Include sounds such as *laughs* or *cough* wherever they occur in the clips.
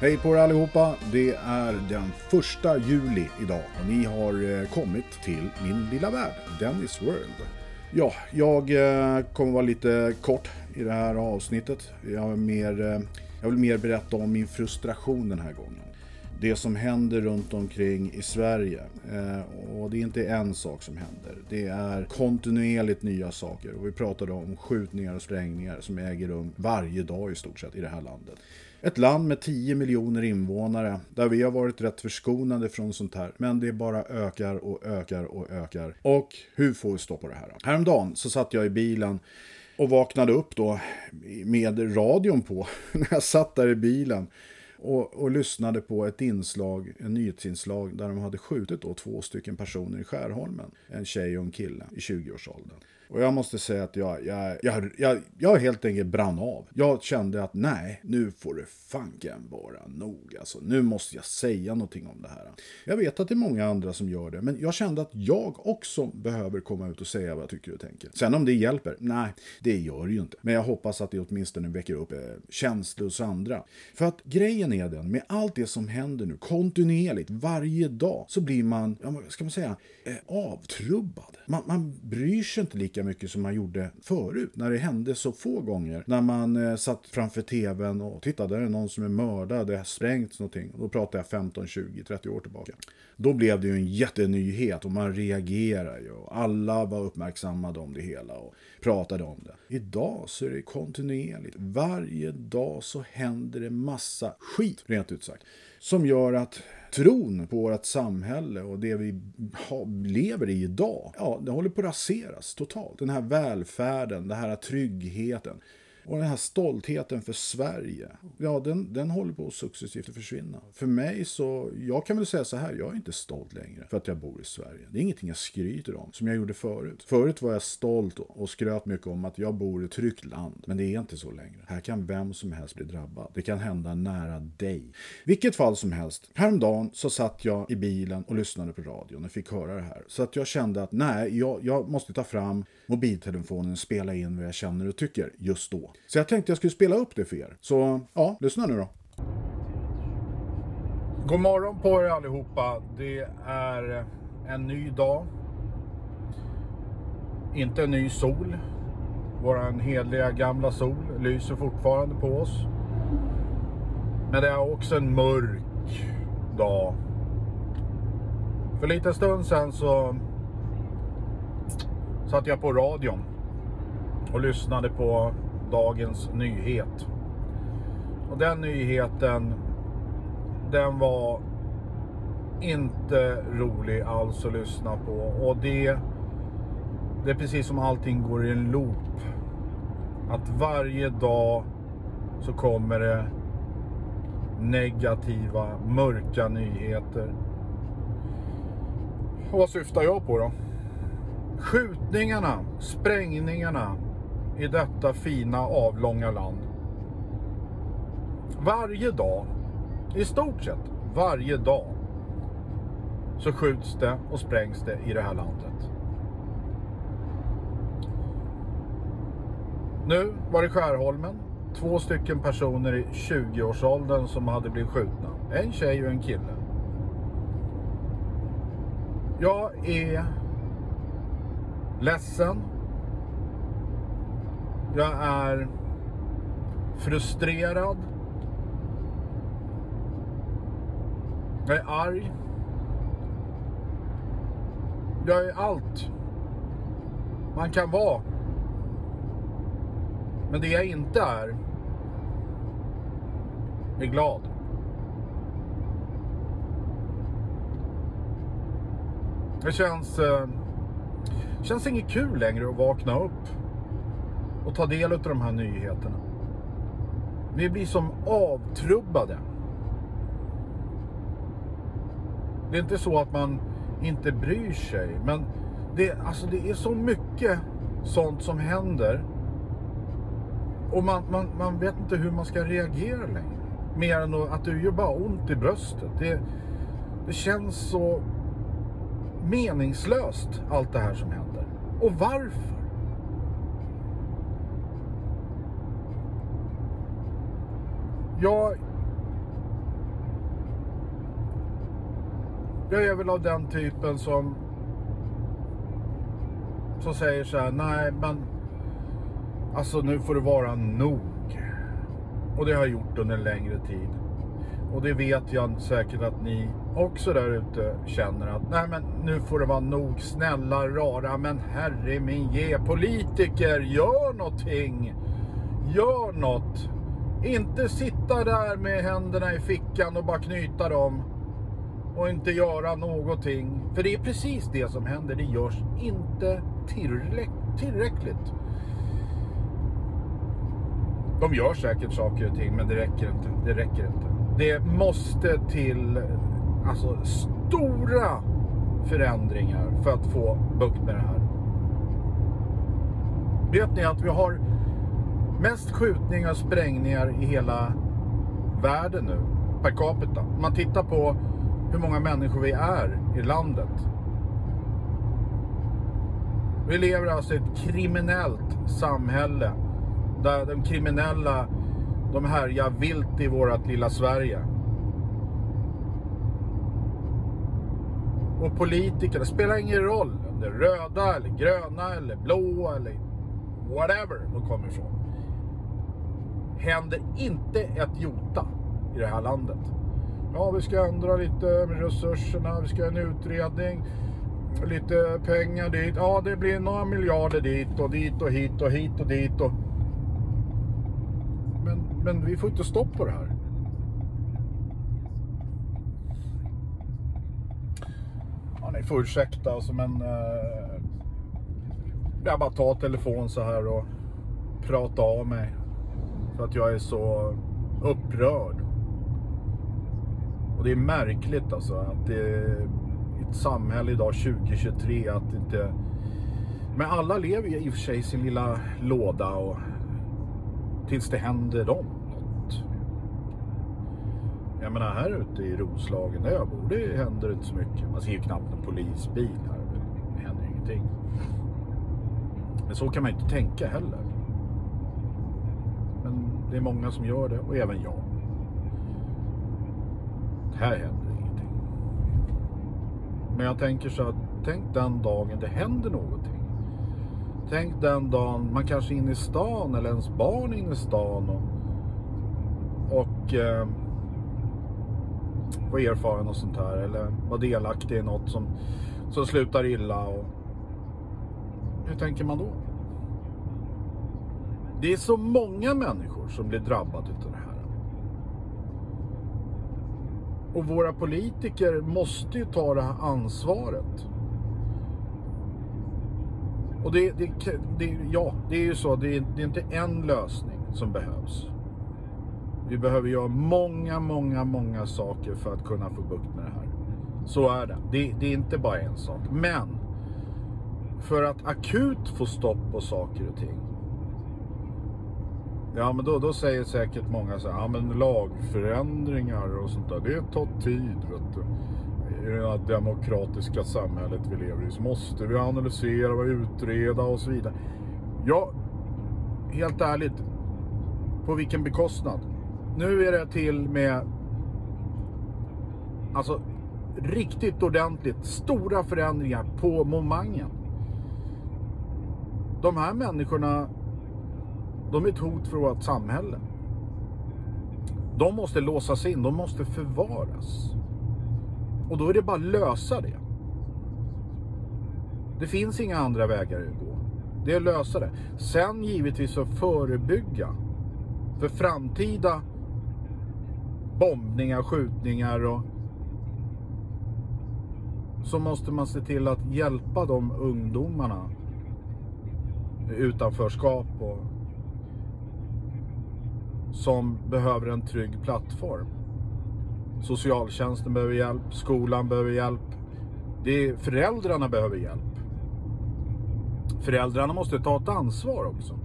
Hej på er allihopa! Det är den första juli idag och ni har eh, kommit till min lilla värld, Dennis World. Ja, jag eh, kommer vara lite kort i det här avsnittet. Jag, är mer, eh, jag vill mer berätta om min frustration den här gången. Det som händer runt omkring i Sverige. Och det är inte en sak som händer. Det är kontinuerligt nya saker. Och vi pratade om skjutningar och sprängningar som äger rum varje dag i stort sett i det här landet. Ett land med 10 miljoner invånare där vi har varit rätt förskonade från sånt här. Men det bara ökar och ökar och ökar. Och hur får vi stopp på det här? Häromdagen så satt jag i bilen och vaknade upp då med radion på *laughs* när jag satt där i bilen. Och, och, lyssnade på ett inslag, en nyhetsinslag där de hade skjutit då två stycken personer i Skärholmen. En tjej och en kille i 20-årsåldern. Och jag måste säga att jag, jag, jag, jag, jag helt enkelt brann av. Jag kände att nej, nu får det fanken vara nog. Alltså, nu måste jag säga någonting om det här. Jag vet att det är många andra som gör det, men jag kände att jag också behöver komma ut och säga vad jag tycker och tänker. Sen om det hjälper? Nej, det gör det ju inte. Men jag hoppas att det åtminstone väcker upp eh, känslor hos andra. För att grejen är den, med allt det som händer nu kontinuerligt, varje dag, så blir man, ja, ska man säga, eh, avtrubbad. Man, man bryr sig inte lika lika mycket som man gjorde förut. När det hände så få gånger. När man eh, satt framför tvn och tittade, är det någon som är mördad, det har sprängts någonting. då pratar jag 15, 20, 30 år tillbaka. Då blev det ju en jättenyhet och man reagerade ju. Och alla var uppmärksammade om det hela och pratade om det. Idag så är det kontinuerligt. Varje dag så händer det massa skit, rent ut sagt. Som gör att tron på vårt samhälle och det vi lever i idag, ja, det håller på att raseras totalt. Den här välfärden, den här tryggheten. Och den här stoltheten för Sverige, ja den, den håller på att successivt försvinna. För mig så, jag kan väl säga så här, jag är inte stolt längre för att jag bor i Sverige. Det är ingenting jag skryter om, som jag gjorde förut. Förut var jag stolt och skröt mycket om att jag bor i ett tryggt land. Men det är inte så längre. Här kan vem som helst bli drabbad. Det kan hända nära dig. Vilket fall som helst, häromdagen så satt jag i bilen och lyssnade på radion och fick höra det här. Så att jag kände att nej, jag, jag måste ta fram mobiltelefonen och spela in vad jag känner och tycker just då. Så jag tänkte jag skulle spela upp det för er. Så ja, lyssna nu då. God morgon på er allihopa. Det är en ny dag. Inte en ny sol. Våran hedliga gamla sol lyser fortfarande på oss. Men det är också en mörk dag. För lite stund sedan så satt jag på radion och lyssnade på dagens nyhet. Och den nyheten, den var inte rolig alls att lyssna på. Och det, det är precis som allting går i en loop. Att varje dag så kommer det negativa, mörka nyheter. Och vad syftar jag på då? Skjutningarna, sprängningarna, i detta fina avlånga land. Varje dag, i stort sett varje dag, så skjuts det och sprängs det i det här landet. Nu var det Skärholmen. Två stycken personer i 20-årsåldern som hade blivit skjutna. En tjej och en kille. Jag är ledsen jag är frustrerad. Jag är arg. Jag är allt man kan vara. Men det jag inte är är glad. Det känns, eh, känns inget kul längre att vakna upp och ta del av de här nyheterna. Vi blir som avtrubbade. Det är inte så att man inte bryr sig, men det, alltså det är så mycket sånt som händer. Och man, man, man vet inte hur man ska reagera längre. Mer än att det gör bara ont i bröstet. Det, det känns så meningslöst allt det här som händer. Och varför? Jag... Jag är väl av den typen som... Som säger så här, nej men... Alltså nu får det vara nog. Och det har jag gjort under en längre tid. Och det vet jag säkert att ni också där ute känner att nej men nu får det vara nog. Snälla rara men herre min ge. Politiker gör någonting. Gör något. Inte sitta där med händerna i fickan och bara knyta dem. Och inte göra någonting. För det är precis det som händer. Det görs inte tillräckligt. De gör säkert saker och ting men det räcker inte. Det räcker inte. Det måste till alltså, stora förändringar för att få bukt med det här. Vet ni att vi har mest skjutningar och sprängningar i hela världen nu per capita. Om man tittar på hur många människor vi är i landet. Vi lever alltså i ett kriminellt samhälle där de kriminella de härjar vilt i vårt lilla Sverige. Och politikerna, det spelar ingen roll om det är röda eller gröna eller blå eller whatever de kommer ifrån. Händer inte ett jota i det här landet. Ja, vi ska ändra lite med resurserna, vi ska göra en utredning, lite pengar dit. Ja, det blir några miljarder dit och dit och hit och hit och dit och men, men vi får inte stopp på det här. Ja, ni får ursäkta alltså, men eh, jag bara tar telefon så här och prata av mig. För att jag är så upprörd. Och det är märkligt alltså att det är ett samhälle idag 2023 att inte... Men alla lever ju i och för sig i sin lilla låda och tills det händer dem något. Jag menar här ute i Roslagen där jag bor, det händer inte så mycket. Man ser ju knappt en polisbil här. Det händer ju ingenting. Men så kan man ju inte tänka heller. Det är många som gör det och även jag. Här händer ingenting. Men jag tänker så att tänk den dagen det händer någonting. Tänk den dagen man kanske är inne i stan eller ens barn är inne i stan och, och eh, var erfaren och sånt här eller var delaktig i något som, som slutar illa. Och, hur tänker man då? Det är så många människor som blir drabbade av det här. Och våra politiker måste ju ta det här ansvaret. Och det, det, det, ja, det är ju så. Det, det är inte en lösning som behövs. Vi behöver göra många, många, många saker för att kunna få bukt med det här. Så är det. det. Det är inte bara en sak. Men för att akut få stopp på saker och ting. Ja, men då, då säger säkert många så här, ja men lagförändringar och sånt där, det tar tid. Vet du i det här demokratiska samhället vi lever i så måste vi analysera och utreda och så vidare. Ja, helt ärligt, på vilken bekostnad? Nu är det till med alltså riktigt ordentligt stora förändringar på momangen. De här människorna, de är ett hot för vårt samhälle. De måste låsas in, de måste förvaras. Och då är det bara att lösa det. Det finns inga andra vägar att gå. Det är att lösa det. Sen givetvis att förebygga för framtida bombningar, skjutningar och så måste man se till att hjälpa de ungdomarna utanförskap och som behöver en trygg plattform. Socialtjänsten behöver hjälp, skolan behöver hjälp. Det är, föräldrarna behöver hjälp. Föräldrarna måste ta ett ansvar också.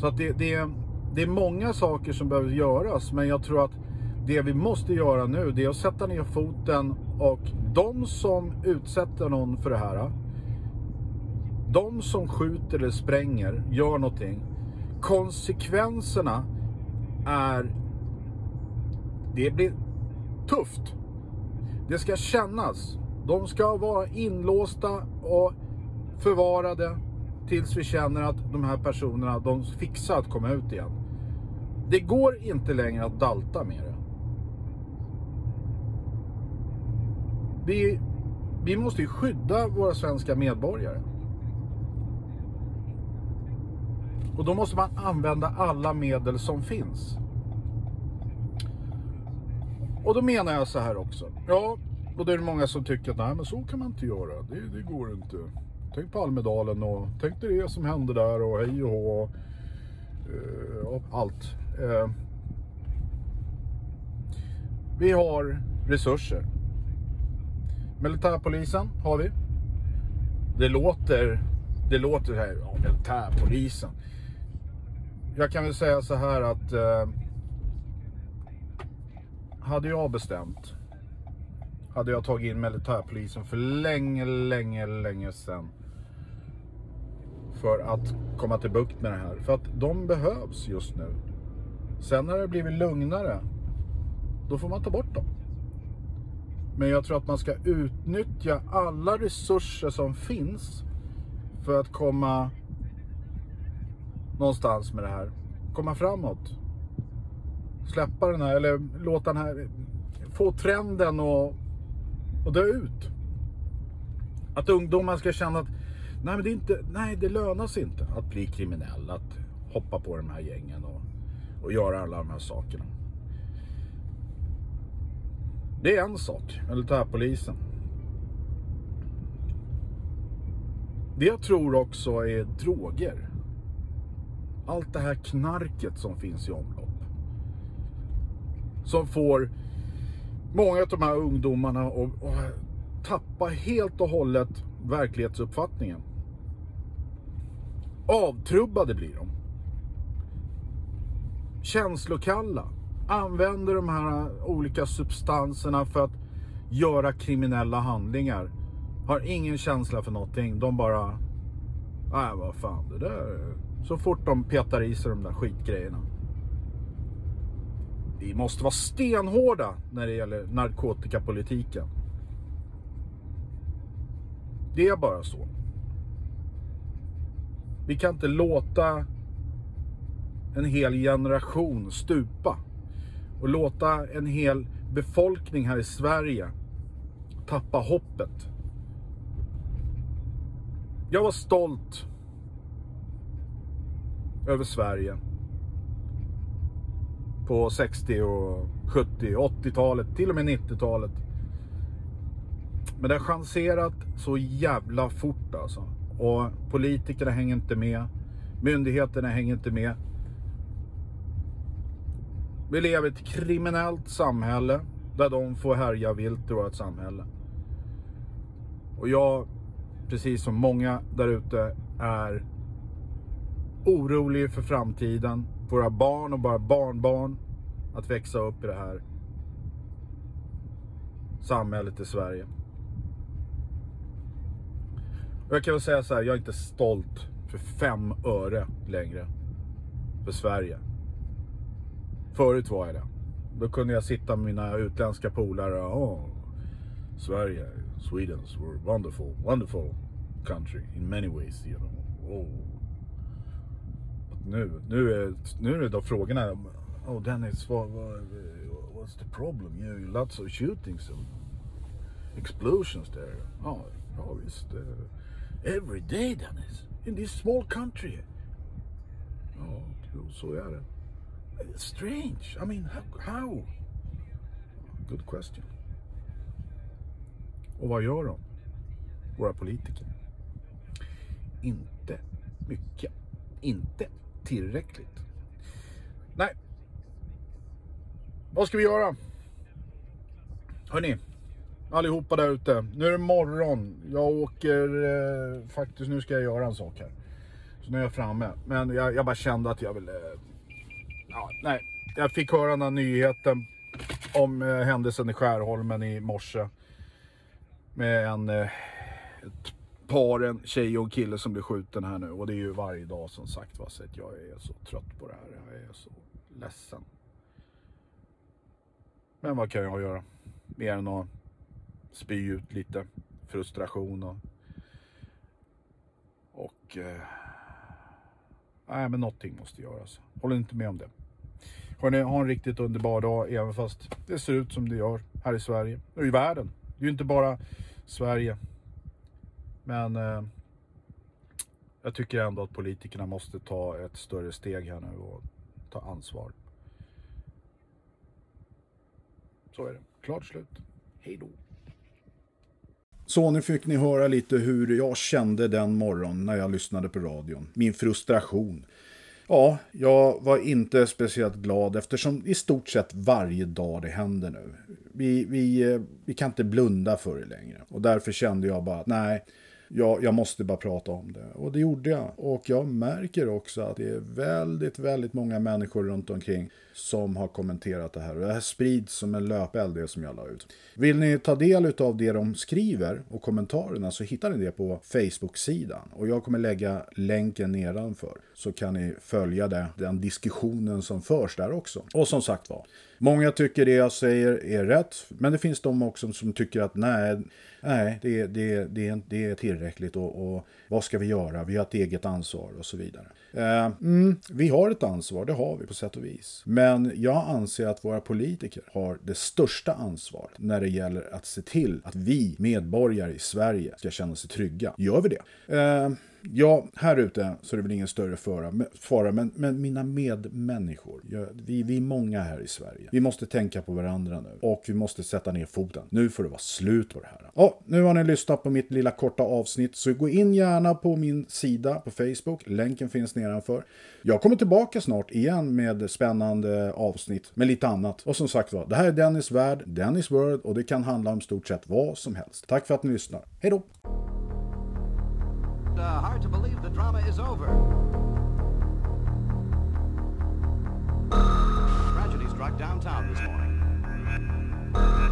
Så att det, det, det är många saker som behöver göras. Men jag tror att det vi måste göra nu det är att sätta ner foten och de som utsätter någon för det här. De som skjuter eller spränger, gör någonting. Konsekvenserna är det blir tufft. Det ska kännas. De ska vara inlåsta och förvarade tills vi känner att de här personerna, de fixar att komma ut igen. Det går inte längre att dalta med det. Vi, vi måste ju skydda våra svenska medborgare. Och då måste man använda alla medel som finns. Och då menar jag så här också. Ja, och det är många som tycker att nej men så kan man inte göra. Det, det går inte. Tänk på Almedalen och tänk dig det som hände där och hej och hå. Uh, och allt. Uh, vi har resurser. Militärpolisen har vi. Det låter, det låter här, ja, militärpolisen. Jag kan väl säga så här att eh, hade jag bestämt hade jag tagit in militärpolisen för länge, länge, länge sedan. För att komma till bukt med det här. För att de behövs just nu. Sen när det blivit lugnare, då får man ta bort dem. Men jag tror att man ska utnyttja alla resurser som finns för att komma någonstans med det här. Komma framåt. Släppa den här, eller låta den här, få trenden och och dö ut. Att ungdomar ska känna att nej, men det, är inte, nej, det lönar sig inte att bli kriminell, att hoppa på de här gängen och, och göra alla de här sakerna. Det är en sak, militärpolisen. Det jag tror också är droger. Allt det här knarket som finns i omlopp. Som får många av de här ungdomarna att tappa helt och hållet verklighetsuppfattningen. Avtrubbade blir de. Känslokalla. Använder de här olika substanserna för att göra kriminella handlingar. Har ingen känsla för någonting. De bara... Nej, vad fan det där... Så fort de petar i sig de där skitgrejerna. Vi måste vara stenhårda när det gäller narkotikapolitiken. Det är bara så. Vi kan inte låta en hel generation stupa och låta en hel befolkning här i Sverige tappa hoppet. Jag var stolt över Sverige på 60 och 70, 80-talet, till och med 90-talet. Men det har chanserat så jävla fort alltså. Och politikerna hänger inte med. Myndigheterna hänger inte med. Vi lever i ett kriminellt samhälle där de får härja vilt i vårt samhälle. Och jag, precis som många där ute, är orolig för framtiden våra barn och bara barnbarn att växa upp i det här samhället i Sverige. Och jag kan väl säga så här, jag är inte stolt för fem öre längre för Sverige. Förut var jag det. Då kunde jag sitta med mina utländska polare och oh, Sverige, were wonderful, wonderful country in many ways. You know. Oh nu, nu, är, nu är det då frågorna. Oh Dennis, what, what, what's the problem? You know, lots of shootings and explosions there. Oh, oh visst. Uh, every day Dennis, in this small country. Ja, oh, så är det. Strange. I mean, how? how? Good question. Och vad gör de? Våra politiker? Inte mycket. Inte tillräckligt. Nej. Vad ska vi göra? Hörni, allihopa där ute. Nu är det morgon. Jag åker eh, faktiskt, nu ska jag göra en sak här. Så nu är jag framme. Men jag, jag bara kände att jag ville... Eh, ja, nej, jag fick höra den här nyheten om eh, händelsen i Skärholmen i morse. Med en, eh, ett paren tjej och kille som blir skjuten här nu. Och det är ju varje dag som sagt va. Så jag är så trött på det här. Jag är så ledsen. Men vad kan jag göra? Mer än att spy ut lite frustration och... Och... Eh, nej, men någonting måste göras. Håller inte med om det. Hörrni, ha en riktigt underbar dag även fast det ser ut som det gör här i Sverige och i världen. Det är ju inte bara Sverige. Men eh, jag tycker ändå att politikerna måste ta ett större steg här nu och ta ansvar. Så är det. Klart slut. Hej då. Så nu fick ni höra lite hur jag kände den morgon när jag lyssnade på radion. Min frustration. Ja, jag var inte speciellt glad eftersom i stort sett varje dag det händer nu. Vi, vi, eh, vi kan inte blunda för det längre. Och därför kände jag bara nej, jag, jag måste bara prata om det. Och det gjorde jag. Och jag märker också att det är väldigt, väldigt många människor runt omkring som har kommenterat det här. Och det här sprids som en löpeld, det som jag la ut. Vill ni ta del av det de skriver och kommentarerna så hittar ni det på Facebook-sidan. Och jag kommer lägga länken nedanför. Så kan ni följa det, den diskussionen som förs där också. Och som sagt var, många tycker det jag säger är rätt. Men det finns de också som tycker att nej, nej det, det, det, det är tillräckligt och, och vad ska vi göra? Vi har ett eget ansvar och så vidare. Eh, mm, vi har ett ansvar, det har vi på sätt och vis. Men men jag anser att våra politiker har det största ansvaret när det gäller att se till att vi medborgare i Sverige ska känna sig trygga. Gör vi det? Eh, Ja, här ute så är det väl ingen större fara, men, men mina medmänniskor, jag, vi, vi är många här i Sverige. Vi måste tänka på varandra nu och vi måste sätta ner foten. Nu får det vara slut på det här. Ja, nu har ni lyssnat på mitt lilla korta avsnitt, så gå in gärna på min sida på Facebook. Länken finns nedanför. Jag kommer tillbaka snart igen med spännande avsnitt med lite annat. Och som sagt var, det här är Dennis Värld, Dennis World och det kan handla om stort sett vad som helst. Tack för att ni lyssnar. Hej då! uh, hard to believe the drama is over. Tragedy struck downtown this morning.